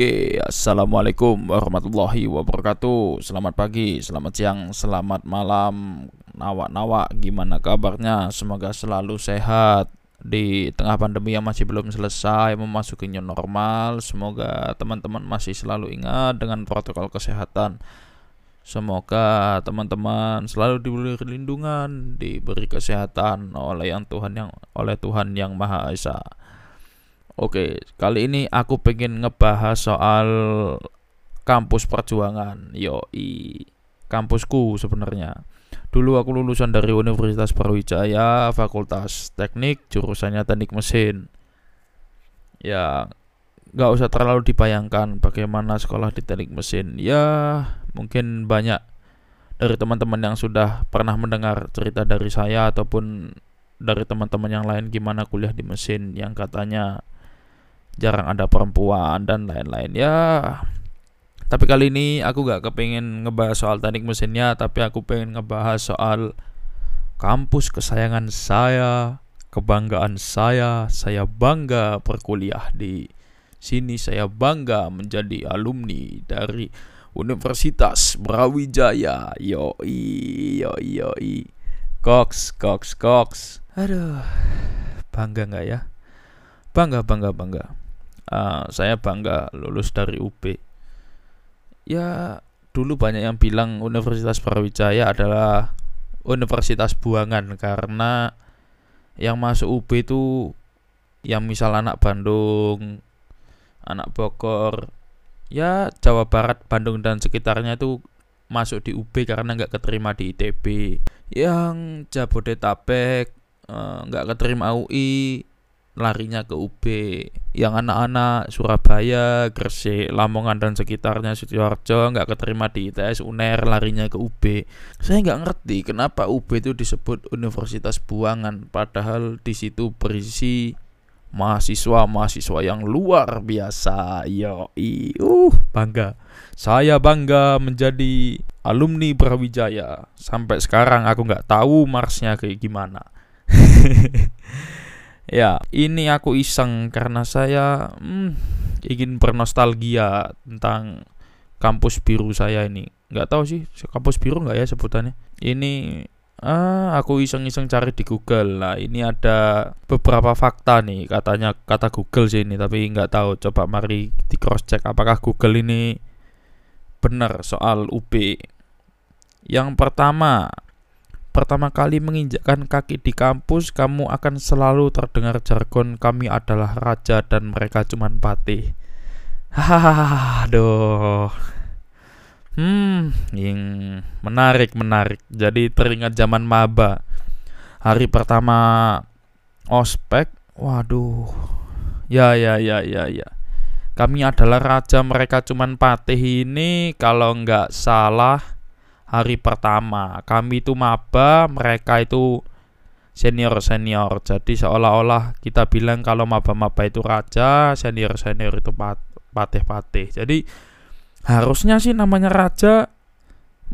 Oke, assalamualaikum warahmatullahi wabarakatuh. Selamat pagi, selamat siang, selamat malam, nawak-nawak. Gimana kabarnya? Semoga selalu sehat di tengah pandemi yang masih belum selesai, memasuki new normal. Semoga teman-teman masih selalu ingat dengan protokol kesehatan. Semoga teman-teman selalu diberi perlindungan, diberi kesehatan oleh yang Tuhan yang oleh Tuhan yang Maha Esa. Oke, kali ini aku pengen ngebahas soal kampus perjuangan. Yoi, kampusku sebenarnya. Dulu aku lulusan dari Universitas Brawijaya, Fakultas Teknik, jurusannya Teknik Mesin. Ya, nggak usah terlalu dibayangkan bagaimana sekolah di Teknik Mesin. Ya, mungkin banyak dari teman-teman yang sudah pernah mendengar cerita dari saya ataupun dari teman-teman yang lain gimana kuliah di mesin yang katanya jarang ada perempuan dan lain-lain. Ya tapi kali ini aku gak kepingin ngebahas soal teknik mesinnya tapi aku pengen ngebahas soal kampus kesayangan saya kebanggaan saya. Saya bangga berkuliah di sini. Saya bangga menjadi alumni dari Universitas Brawijaya. Yoi yoi yoi. Cox Cox Cox. Aduh bangga nggak ya? Bangga bangga bangga uh, saya bangga lulus dari UB ya dulu banyak yang bilang Universitas Brawijaya adalah universitas buangan karena yang masuk UB itu yang misal anak Bandung anak Bogor ya Jawa Barat Bandung dan sekitarnya itu masuk di UB karena nggak keterima di ITB yang Jabodetabek eh, nggak keterima UI larinya ke UB yang anak-anak Surabaya, Gresik, Lamongan dan sekitarnya Sidoarjo nggak keterima di ITS UNER larinya ke UB saya nggak ngerti kenapa UB itu disebut Universitas Buangan padahal di situ berisi mahasiswa-mahasiswa yang luar biasa. Yo uh bangga. Saya bangga menjadi alumni Brawijaya. Sampai sekarang aku nggak tahu marsnya kayak gimana Ya, ini aku iseng karena saya hmm, ingin bernostalgia tentang kampus biru saya ini. Nggak tahu sih kampus biru nggak ya sebutannya. Ini ah, aku iseng-iseng cari di Google. Nah, ini ada beberapa fakta nih katanya kata Google sih ini, tapi nggak tahu. Coba mari di cross check apakah Google ini benar soal UB. Yang pertama, pertama kali menginjakkan kaki di kampus, kamu akan selalu terdengar jargon kami adalah raja dan mereka cuma patih. Hahaha, aduh. Hmm, yang menarik, menarik. Jadi teringat zaman maba. Hari pertama ospek, waduh. Ya, ya, ya, ya, ya. Kami adalah raja, mereka cuma patih ini kalau nggak salah hari pertama. Kami itu maba, mereka itu senior-senior. Jadi seolah-olah kita bilang kalau maba-maba itu raja, senior-senior itu patih-patih. Jadi harusnya sih namanya raja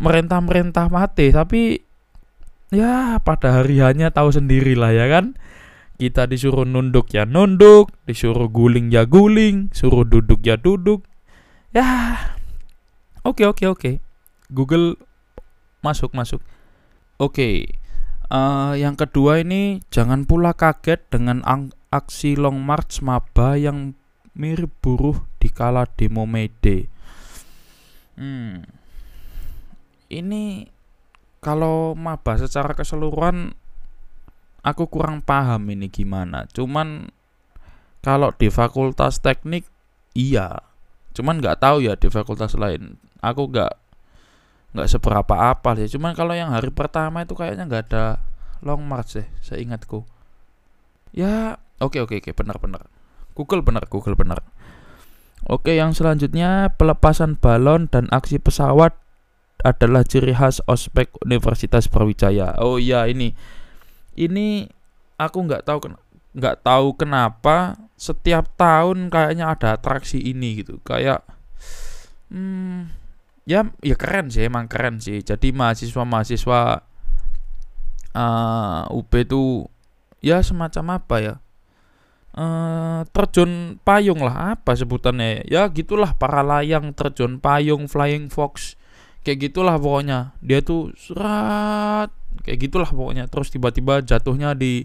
merentah-merentah mati, tapi ya pada hari hanya tahu sendiri lah ya kan. Kita disuruh nunduk ya nunduk, disuruh guling ya guling, suruh duduk ya duduk. Ya, oke okay, oke okay, oke. Okay. Google masuk masuk. Oke uh, yang kedua ini jangan pula kaget dengan aksi long march maba yang mirip buruh di kala demo Mede hmm ini kalau maba secara keseluruhan aku kurang paham ini gimana. Cuman kalau di fakultas teknik iya. Cuman nggak tahu ya di fakultas lain. Aku nggak nggak seberapa apa sih. Cuman kalau yang hari pertama itu kayaknya nggak ada long march sih seingatku. Ya oke oke oke benar benar. Google benar Google benar. Oke yang selanjutnya pelepasan balon dan aksi pesawat adalah ciri khas ospek Universitas Brawijaya. Oh iya ini ini aku nggak tahu nggak tahu kenapa setiap tahun kayaknya ada atraksi ini gitu. Kayak hmm, ya ya keren sih emang keren sih. Jadi mahasiswa mahasiswa uh, UB itu ya semacam apa ya? Uh, terjun payung lah apa sebutannya? Ya gitulah para layang terjun payung flying fox kayak gitulah pokoknya. Dia tuh surat kayak gitulah pokoknya. Terus tiba-tiba jatuhnya di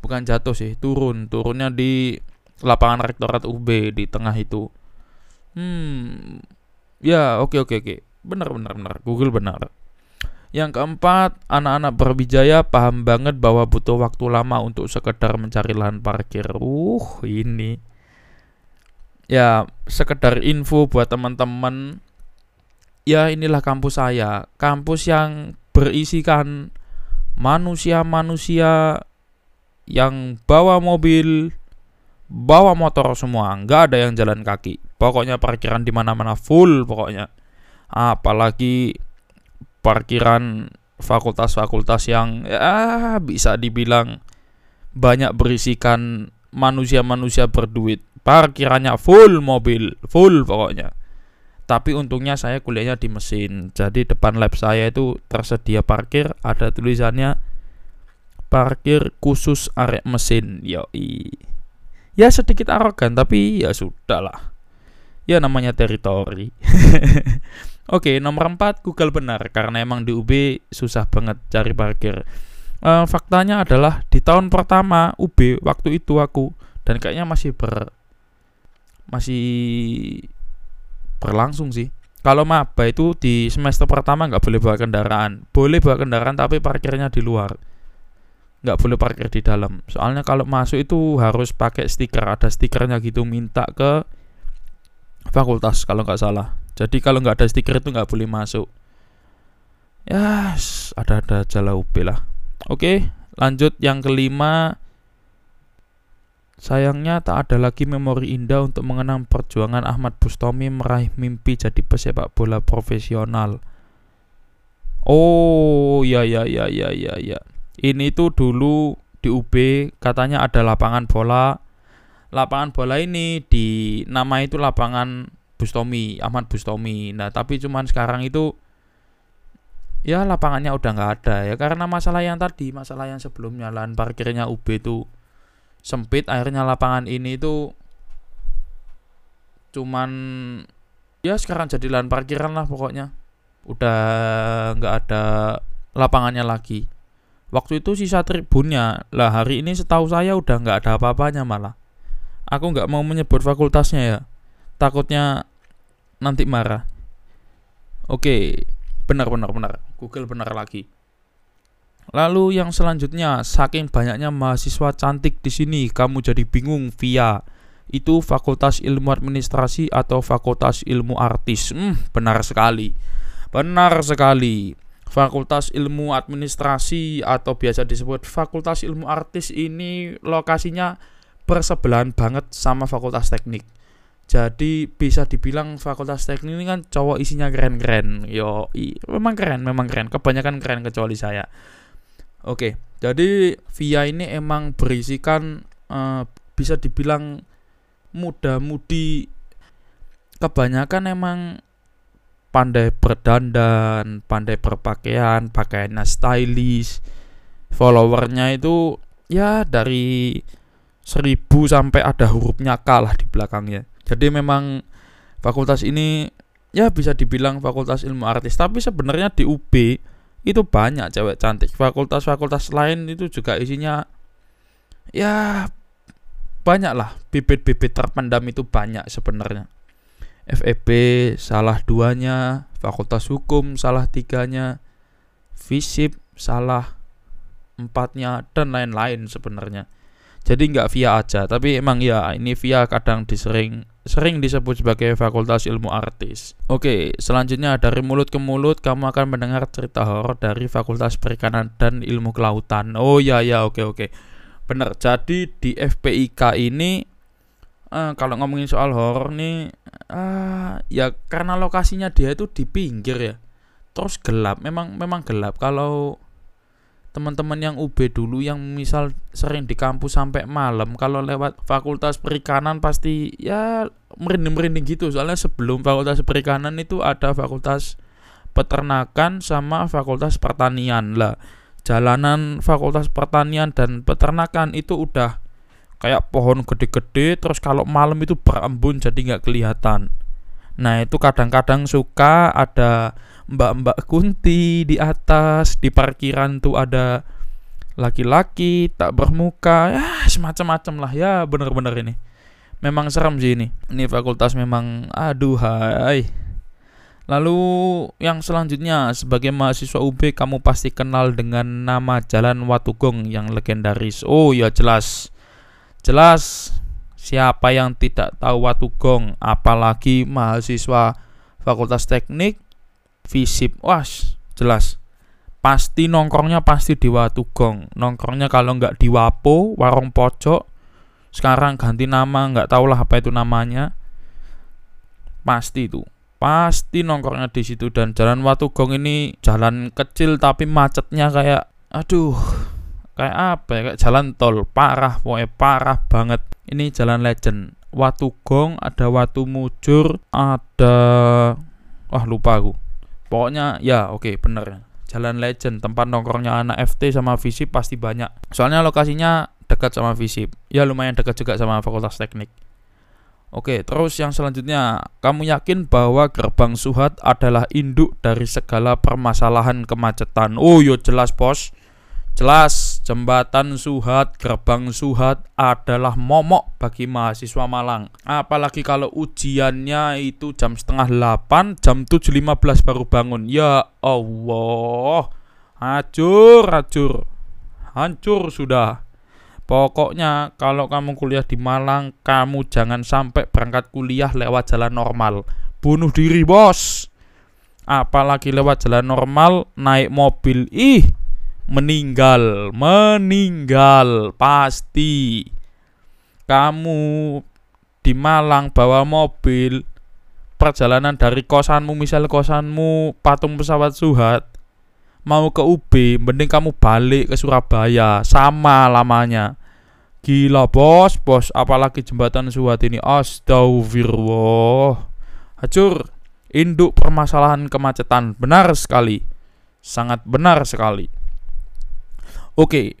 bukan jatuh sih turun. Turunnya di lapangan rektorat UB di tengah itu. Hmm ya oke oke oke benar benar benar Google benar yang keempat, anak-anak berbijaya paham banget bahwa butuh waktu lama untuk sekedar mencari lahan parkir. Uh, ini. Ya, sekedar info buat teman-teman. Ya, inilah kampus saya. Kampus yang berisikan manusia-manusia yang bawa mobil, bawa motor semua, nggak ada yang jalan kaki. Pokoknya parkiran di mana-mana full pokoknya. Apalagi parkiran fakultas-fakultas yang ya bisa dibilang banyak berisikan manusia-manusia berduit. Parkirannya full mobil, full pokoknya. Tapi untungnya saya kuliahnya di mesin. Jadi depan lab saya itu tersedia parkir, ada tulisannya parkir khusus area mesin. Yoi. Ya sedikit arogan tapi ya sudahlah. Ya namanya teritori. Oke, nomor 4 Google benar karena emang di UB susah banget cari parkir. Uh, faktanya adalah di tahun pertama UB waktu itu aku dan kayaknya masih ber masih berlangsung sih. Kalau maba itu di semester pertama nggak boleh bawa kendaraan, boleh bawa kendaraan tapi parkirnya di luar, nggak boleh parkir di dalam. Soalnya kalau masuk itu harus pakai stiker, ada stikernya gitu minta ke fakultas kalau nggak salah. Jadi kalau nggak ada stiker itu nggak boleh masuk. Ya, ada-ada jala UB lah. Oke, lanjut yang kelima. Sayangnya tak ada lagi memori indah untuk mengenang perjuangan Ahmad Bustomi meraih mimpi jadi pesepak bola profesional. Oh, ya ya ya ya ya ya. Ini tuh dulu di UB katanya ada lapangan bola. Lapangan bola ini di nama itu lapangan Bustomi, Ahmad Bustomi. Nah, tapi cuman sekarang itu ya lapangannya udah nggak ada ya karena masalah yang tadi, masalah yang sebelumnya lahan parkirnya UB itu sempit, akhirnya lapangan ini itu cuman ya sekarang jadi lahan parkiran lah pokoknya. Udah nggak ada lapangannya lagi. Waktu itu sisa tribunnya lah hari ini setahu saya udah nggak ada apa-apanya malah. Aku nggak mau menyebut fakultasnya ya takutnya nanti marah. Oke, benar benar benar. Google benar lagi. Lalu yang selanjutnya, saking banyaknya mahasiswa cantik di sini, kamu jadi bingung via itu Fakultas Ilmu Administrasi atau Fakultas Ilmu Artis. Hmm, benar sekali. Benar sekali. Fakultas Ilmu Administrasi atau biasa disebut Fakultas Ilmu Artis ini lokasinya bersebelahan banget sama Fakultas Teknik. Jadi bisa dibilang fakultas teknik ini kan cowok isinya keren-keren. Yo i, memang keren memang keren. Kebanyakan keren kecuali saya. Oke jadi via ini emang berisikan uh, bisa dibilang muda-mudi. Kebanyakan emang pandai berdandan pandai berpakaian pakaiannya stylish. Followernya itu ya dari seribu sampai ada hurufnya kalah di belakangnya jadi memang fakultas ini ya bisa dibilang fakultas ilmu artis, tapi sebenarnya di UB itu banyak cewek cantik. Fakultas-fakultas lain itu juga isinya ya banyak lah bibit-bibit terpendam itu banyak sebenarnya. FEB salah duanya, Fakultas Hukum salah tiganya, FISIP salah empatnya dan lain-lain sebenarnya. Jadi nggak via aja, tapi emang ya ini via kadang disering sering disebut sebagai fakultas ilmu artis. Oke, selanjutnya dari mulut ke mulut kamu akan mendengar cerita horor dari fakultas perikanan dan ilmu kelautan. Oh ya ya oke oke. Bener. Jadi di FPIK ini uh, kalau ngomongin soal horor nih uh, ya karena lokasinya dia itu di pinggir ya. Terus gelap, memang memang gelap. Kalau teman-teman yang UB dulu yang misal sering di kampus sampai malam kalau lewat fakultas perikanan pasti ya merinding-merinding gitu. Soalnya sebelum fakultas perikanan itu ada fakultas peternakan sama fakultas pertanian. Lah jalanan fakultas pertanian dan peternakan itu udah kayak pohon gede-gede terus kalau malam itu berembun jadi nggak kelihatan. Nah itu kadang-kadang suka ada mbak-mbak kunti di atas di parkiran tuh ada laki-laki tak bermuka ya semacam-macam lah ya bener-bener ini. Memang serem sih ini. Ini fakultas memang aduh hai. Lalu yang selanjutnya sebagai mahasiswa UB kamu pasti kenal dengan nama Jalan Watugong yang legendaris. Oh ya jelas. Jelas. Siapa yang tidak tahu Watugong? Apalagi mahasiswa Fakultas Teknik FISIP. Wah, jelas. Pasti nongkrongnya pasti di Watugong. Nongkrongnya kalau nggak di Wapo, warung pojok. Sekarang ganti nama, nggak tahu lah apa itu namanya. Pasti itu pasti nongkrongnya di situ dan jalan Watugong ini jalan kecil tapi macetnya kayak aduh kayak apa ya kayak jalan tol parah pokoknya parah banget ini jalan legend Watugong ada Watu Mujur ada wah lupa aku pokoknya ya oke okay, bener. Jalan legend tempat nongkrongnya anak FT sama Visip pasti banyak. Soalnya lokasinya dekat sama Visip ya lumayan dekat juga sama Fakultas Teknik. Oke, terus yang selanjutnya, kamu yakin bahwa gerbang Suhat adalah induk dari segala permasalahan kemacetan? Oh, yo jelas, Bos. Jelas, jembatan Suhat, gerbang Suhat adalah momok bagi mahasiswa Malang. Apalagi kalau ujiannya itu jam setengah 8, jam 7.15 baru bangun. Ya Allah, hancur, hancur, hancur sudah. Pokoknya kalau kamu kuliah di Malang, kamu jangan sampai berangkat kuliah lewat jalan normal. Bunuh diri, Bos. Apalagi lewat jalan normal, naik mobil. Ih, meninggal, meninggal pasti. Kamu di Malang bawa mobil, perjalanan dari kosanmu misal kosanmu patung pesawat Suhat mau ke UB mending kamu balik ke Surabaya sama lamanya. Gila bos, bos, apalagi jembatan Suhat ini. Astagfirullah Hancur Induk permasalahan kemacetan. Benar sekali. Sangat benar sekali Oke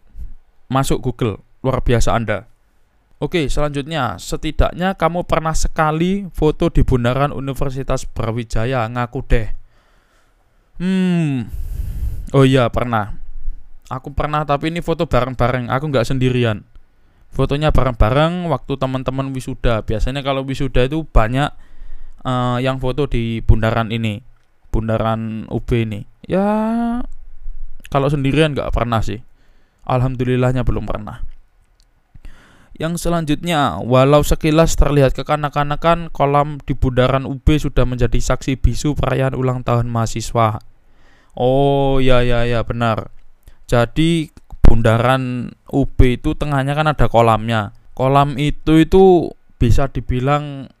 Masuk Google. Luar biasa Anda. Oke selanjutnya Setidaknya kamu pernah sekali Foto di bundaran Universitas Brawijaya. Ngaku deh. Hmm. Oh iya pernah. Aku pernah tapi ini foto bareng-bareng. Aku nggak sendirian. Fotonya bareng-bareng waktu teman-teman wisuda. Biasanya kalau wisuda itu banyak uh, yang foto di bundaran ini, bundaran UB ini. Ya kalau sendirian nggak pernah sih. Alhamdulillahnya belum pernah. Yang selanjutnya, walau sekilas terlihat kekanak-kanakan, kolam di bundaran UB sudah menjadi saksi bisu perayaan ulang tahun mahasiswa. Oh ya ya ya benar. Jadi bundaran UB itu tengahnya kan ada kolamnya. Kolam itu itu bisa dibilang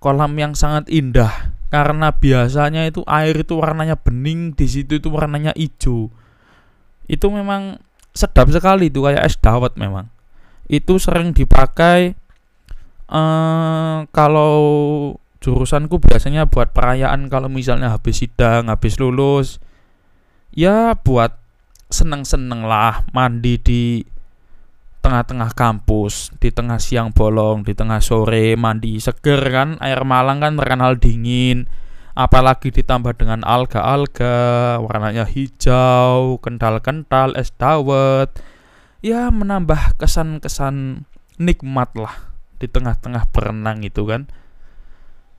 kolam yang sangat indah karena biasanya itu air itu warnanya bening, di situ itu warnanya hijau. Itu memang sedap sekali itu kayak es dawet memang. Itu sering dipakai eh kalau jurusanku biasanya buat perayaan kalau misalnya habis sidang, habis lulus. Ya buat seneng-seneng lah mandi di tengah-tengah kampus, di tengah siang bolong, di tengah sore mandi seger kan, air Malang kan terkenal dingin, apalagi ditambah dengan alga-alga, warnanya hijau, kental-kental, es dawet, ya menambah kesan-kesan nikmat lah di tengah-tengah berenang itu kan.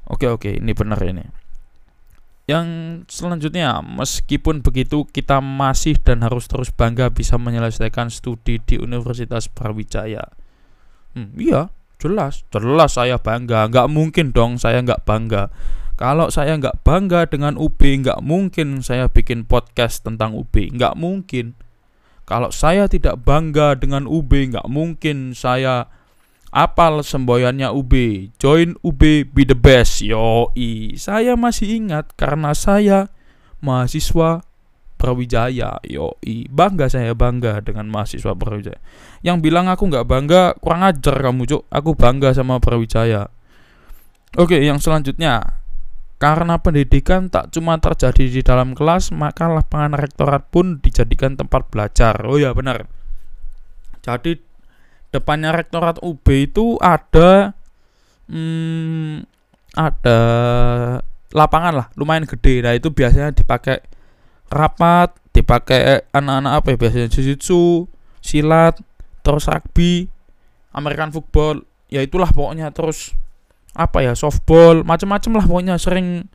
Oke oke, ini benar ini. Yang selanjutnya, meskipun begitu kita masih dan harus terus bangga bisa menyelesaikan studi di Universitas Brawijaya. Hmm, iya, jelas, jelas saya bangga. Nggak mungkin dong saya nggak bangga. Kalau saya nggak bangga dengan UB, nggak mungkin saya bikin podcast tentang UB. Nggak mungkin. Kalau saya tidak bangga dengan UB, nggak mungkin saya Apal semboyannya UB, join UB be the best. Yo, saya masih ingat karena saya mahasiswa Brawijaya. Yo, bangga saya bangga dengan mahasiswa Brawijaya. Yang bilang aku nggak bangga kurang ajar kamu cuk. Aku bangga sama Brawijaya. Oke, yang selanjutnya karena pendidikan tak cuma terjadi di dalam kelas, maka lapangan rektorat pun dijadikan tempat belajar. Oh ya benar. Jadi depannya rektorat UB itu ada hmm, ada lapangan lah lumayan gede nah itu biasanya dipakai rapat dipakai anak-anak apa ya biasanya jujitsu silat terus rugby American football ya itulah pokoknya terus apa ya softball macam-macam lah pokoknya sering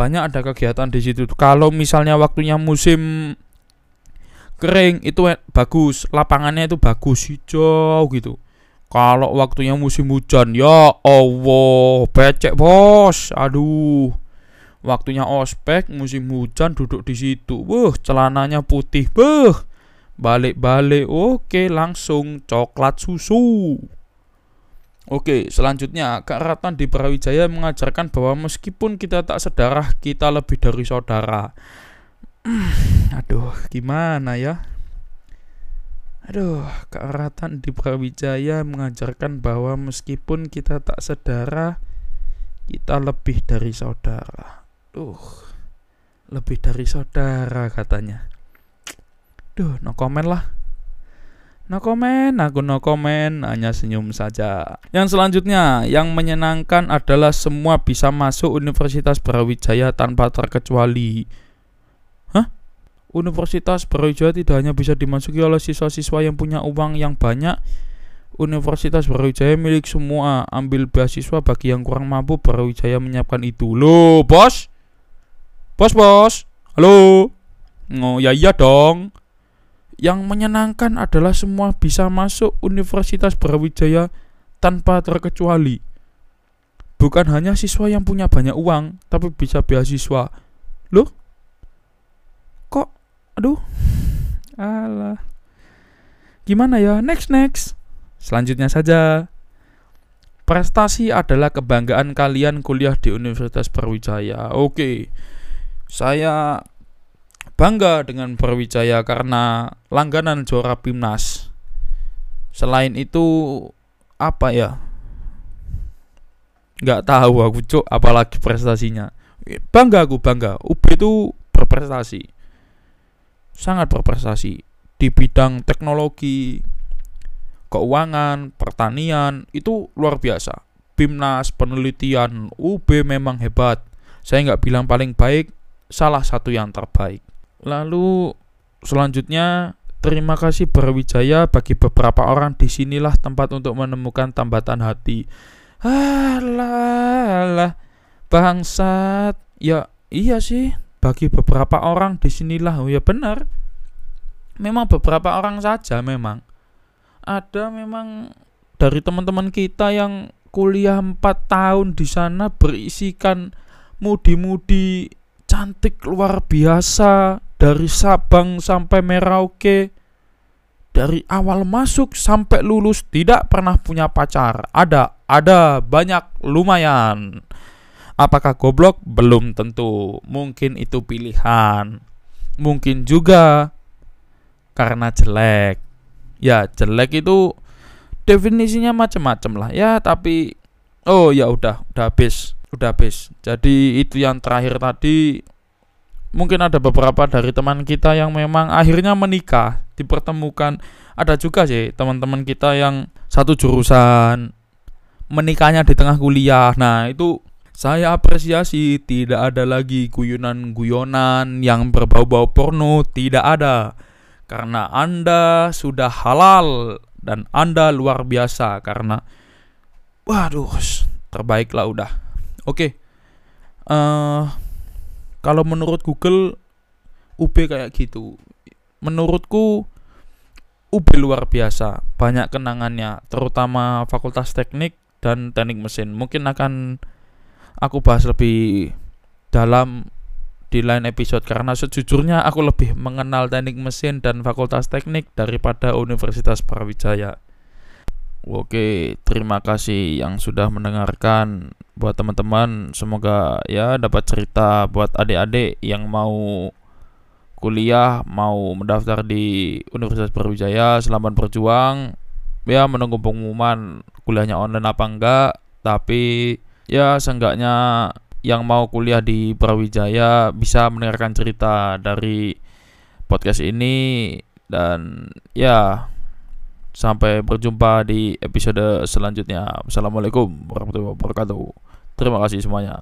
banyak ada kegiatan di situ. Kalau misalnya waktunya musim kering itu bagus. Lapangannya itu bagus hijau gitu. Kalau waktunya musim hujan ya Allah becek bos. Aduh. Waktunya ospek musim hujan duduk di situ. Wah celananya putih beh. Balik-balik oke langsung coklat susu Oke, selanjutnya Kak Ratan di Brawijaya mengajarkan bahwa meskipun kita tak sedarah, kita lebih dari saudara. Aduh, gimana ya? Aduh, Kak Ratan di Brawijaya mengajarkan bahwa meskipun kita tak sedara, kita lebih dari saudara. Duh, lebih dari saudara katanya. Duh, no comment lah. No comment, aku no comment, hanya senyum saja. Yang selanjutnya, yang menyenangkan adalah semua bisa masuk Universitas Brawijaya tanpa terkecuali. Universitas Brawijaya tidak hanya bisa dimasuki oleh siswa-siswa yang punya uang yang banyak. Universitas Brawijaya milik semua. Ambil beasiswa bagi yang kurang mampu. Brawijaya menyiapkan itu. Loh, bos? Bos, bos? Halo? Oh, ya iya dong. Yang menyenangkan adalah semua bisa masuk Universitas Brawijaya tanpa terkecuali. Bukan hanya siswa yang punya banyak uang, tapi bisa beasiswa. Loh? Kok? Aduh. Alah. Gimana ya? Next next. Selanjutnya saja. Prestasi adalah kebanggaan kalian kuliah di Universitas Brawijaya. Oke. Saya bangga dengan Brawijaya karena langganan juara Pimnas selain itu apa ya nggak tahu aku cuk apalagi prestasinya bangga aku bangga UB itu berprestasi sangat berprestasi di bidang teknologi, keuangan, pertanian itu luar biasa. Bimnas, penelitian, UB memang hebat. Saya nggak bilang paling baik, salah satu yang terbaik. Lalu selanjutnya terima kasih Berwijaya bagi beberapa orang di sinilah tempat untuk menemukan tambatan hati. Alah, bangsat. Ya iya sih, bagi beberapa orang di sinilah oh ya benar. Memang beberapa orang saja memang. Ada memang dari teman-teman kita yang kuliah 4 tahun di sana berisikan mudi-mudi cantik luar biasa dari Sabang sampai Merauke dari awal masuk sampai lulus tidak pernah punya pacar ada ada banyak lumayan Apakah goblok? Belum tentu. Mungkin itu pilihan. Mungkin juga karena jelek. Ya, jelek itu definisinya macam-macam lah ya, tapi oh ya udah, udah habis, udah habis. Jadi itu yang terakhir tadi mungkin ada beberapa dari teman kita yang memang akhirnya menikah, dipertemukan. Ada juga sih teman-teman kita yang satu jurusan menikahnya di tengah kuliah. Nah, itu saya apresiasi tidak ada lagi guyonan-guyonan yang berbau-bau porno, tidak ada. Karena Anda sudah halal dan Anda luar biasa karena waduh, terbaiklah udah. Oke. Okay. Uh, eh, kalau menurut Google UB kayak gitu. Menurutku UB luar biasa, banyak kenangannya, terutama Fakultas Teknik dan Teknik Mesin. Mungkin akan aku bahas lebih dalam di lain episode karena sejujurnya aku lebih mengenal teknik mesin dan fakultas teknik daripada Universitas Brawijaya. Oke, terima kasih yang sudah mendengarkan buat teman-teman. Semoga ya dapat cerita buat adik-adik yang mau kuliah, mau mendaftar di Universitas Brawijaya, selamat berjuang. Ya menunggu pengumuman kuliahnya online apa enggak, tapi ya seenggaknya yang mau kuliah di Brawijaya bisa mendengarkan cerita dari podcast ini dan ya Sampai berjumpa di episode selanjutnya. Assalamualaikum warahmatullahi wabarakatuh. Terima kasih semuanya.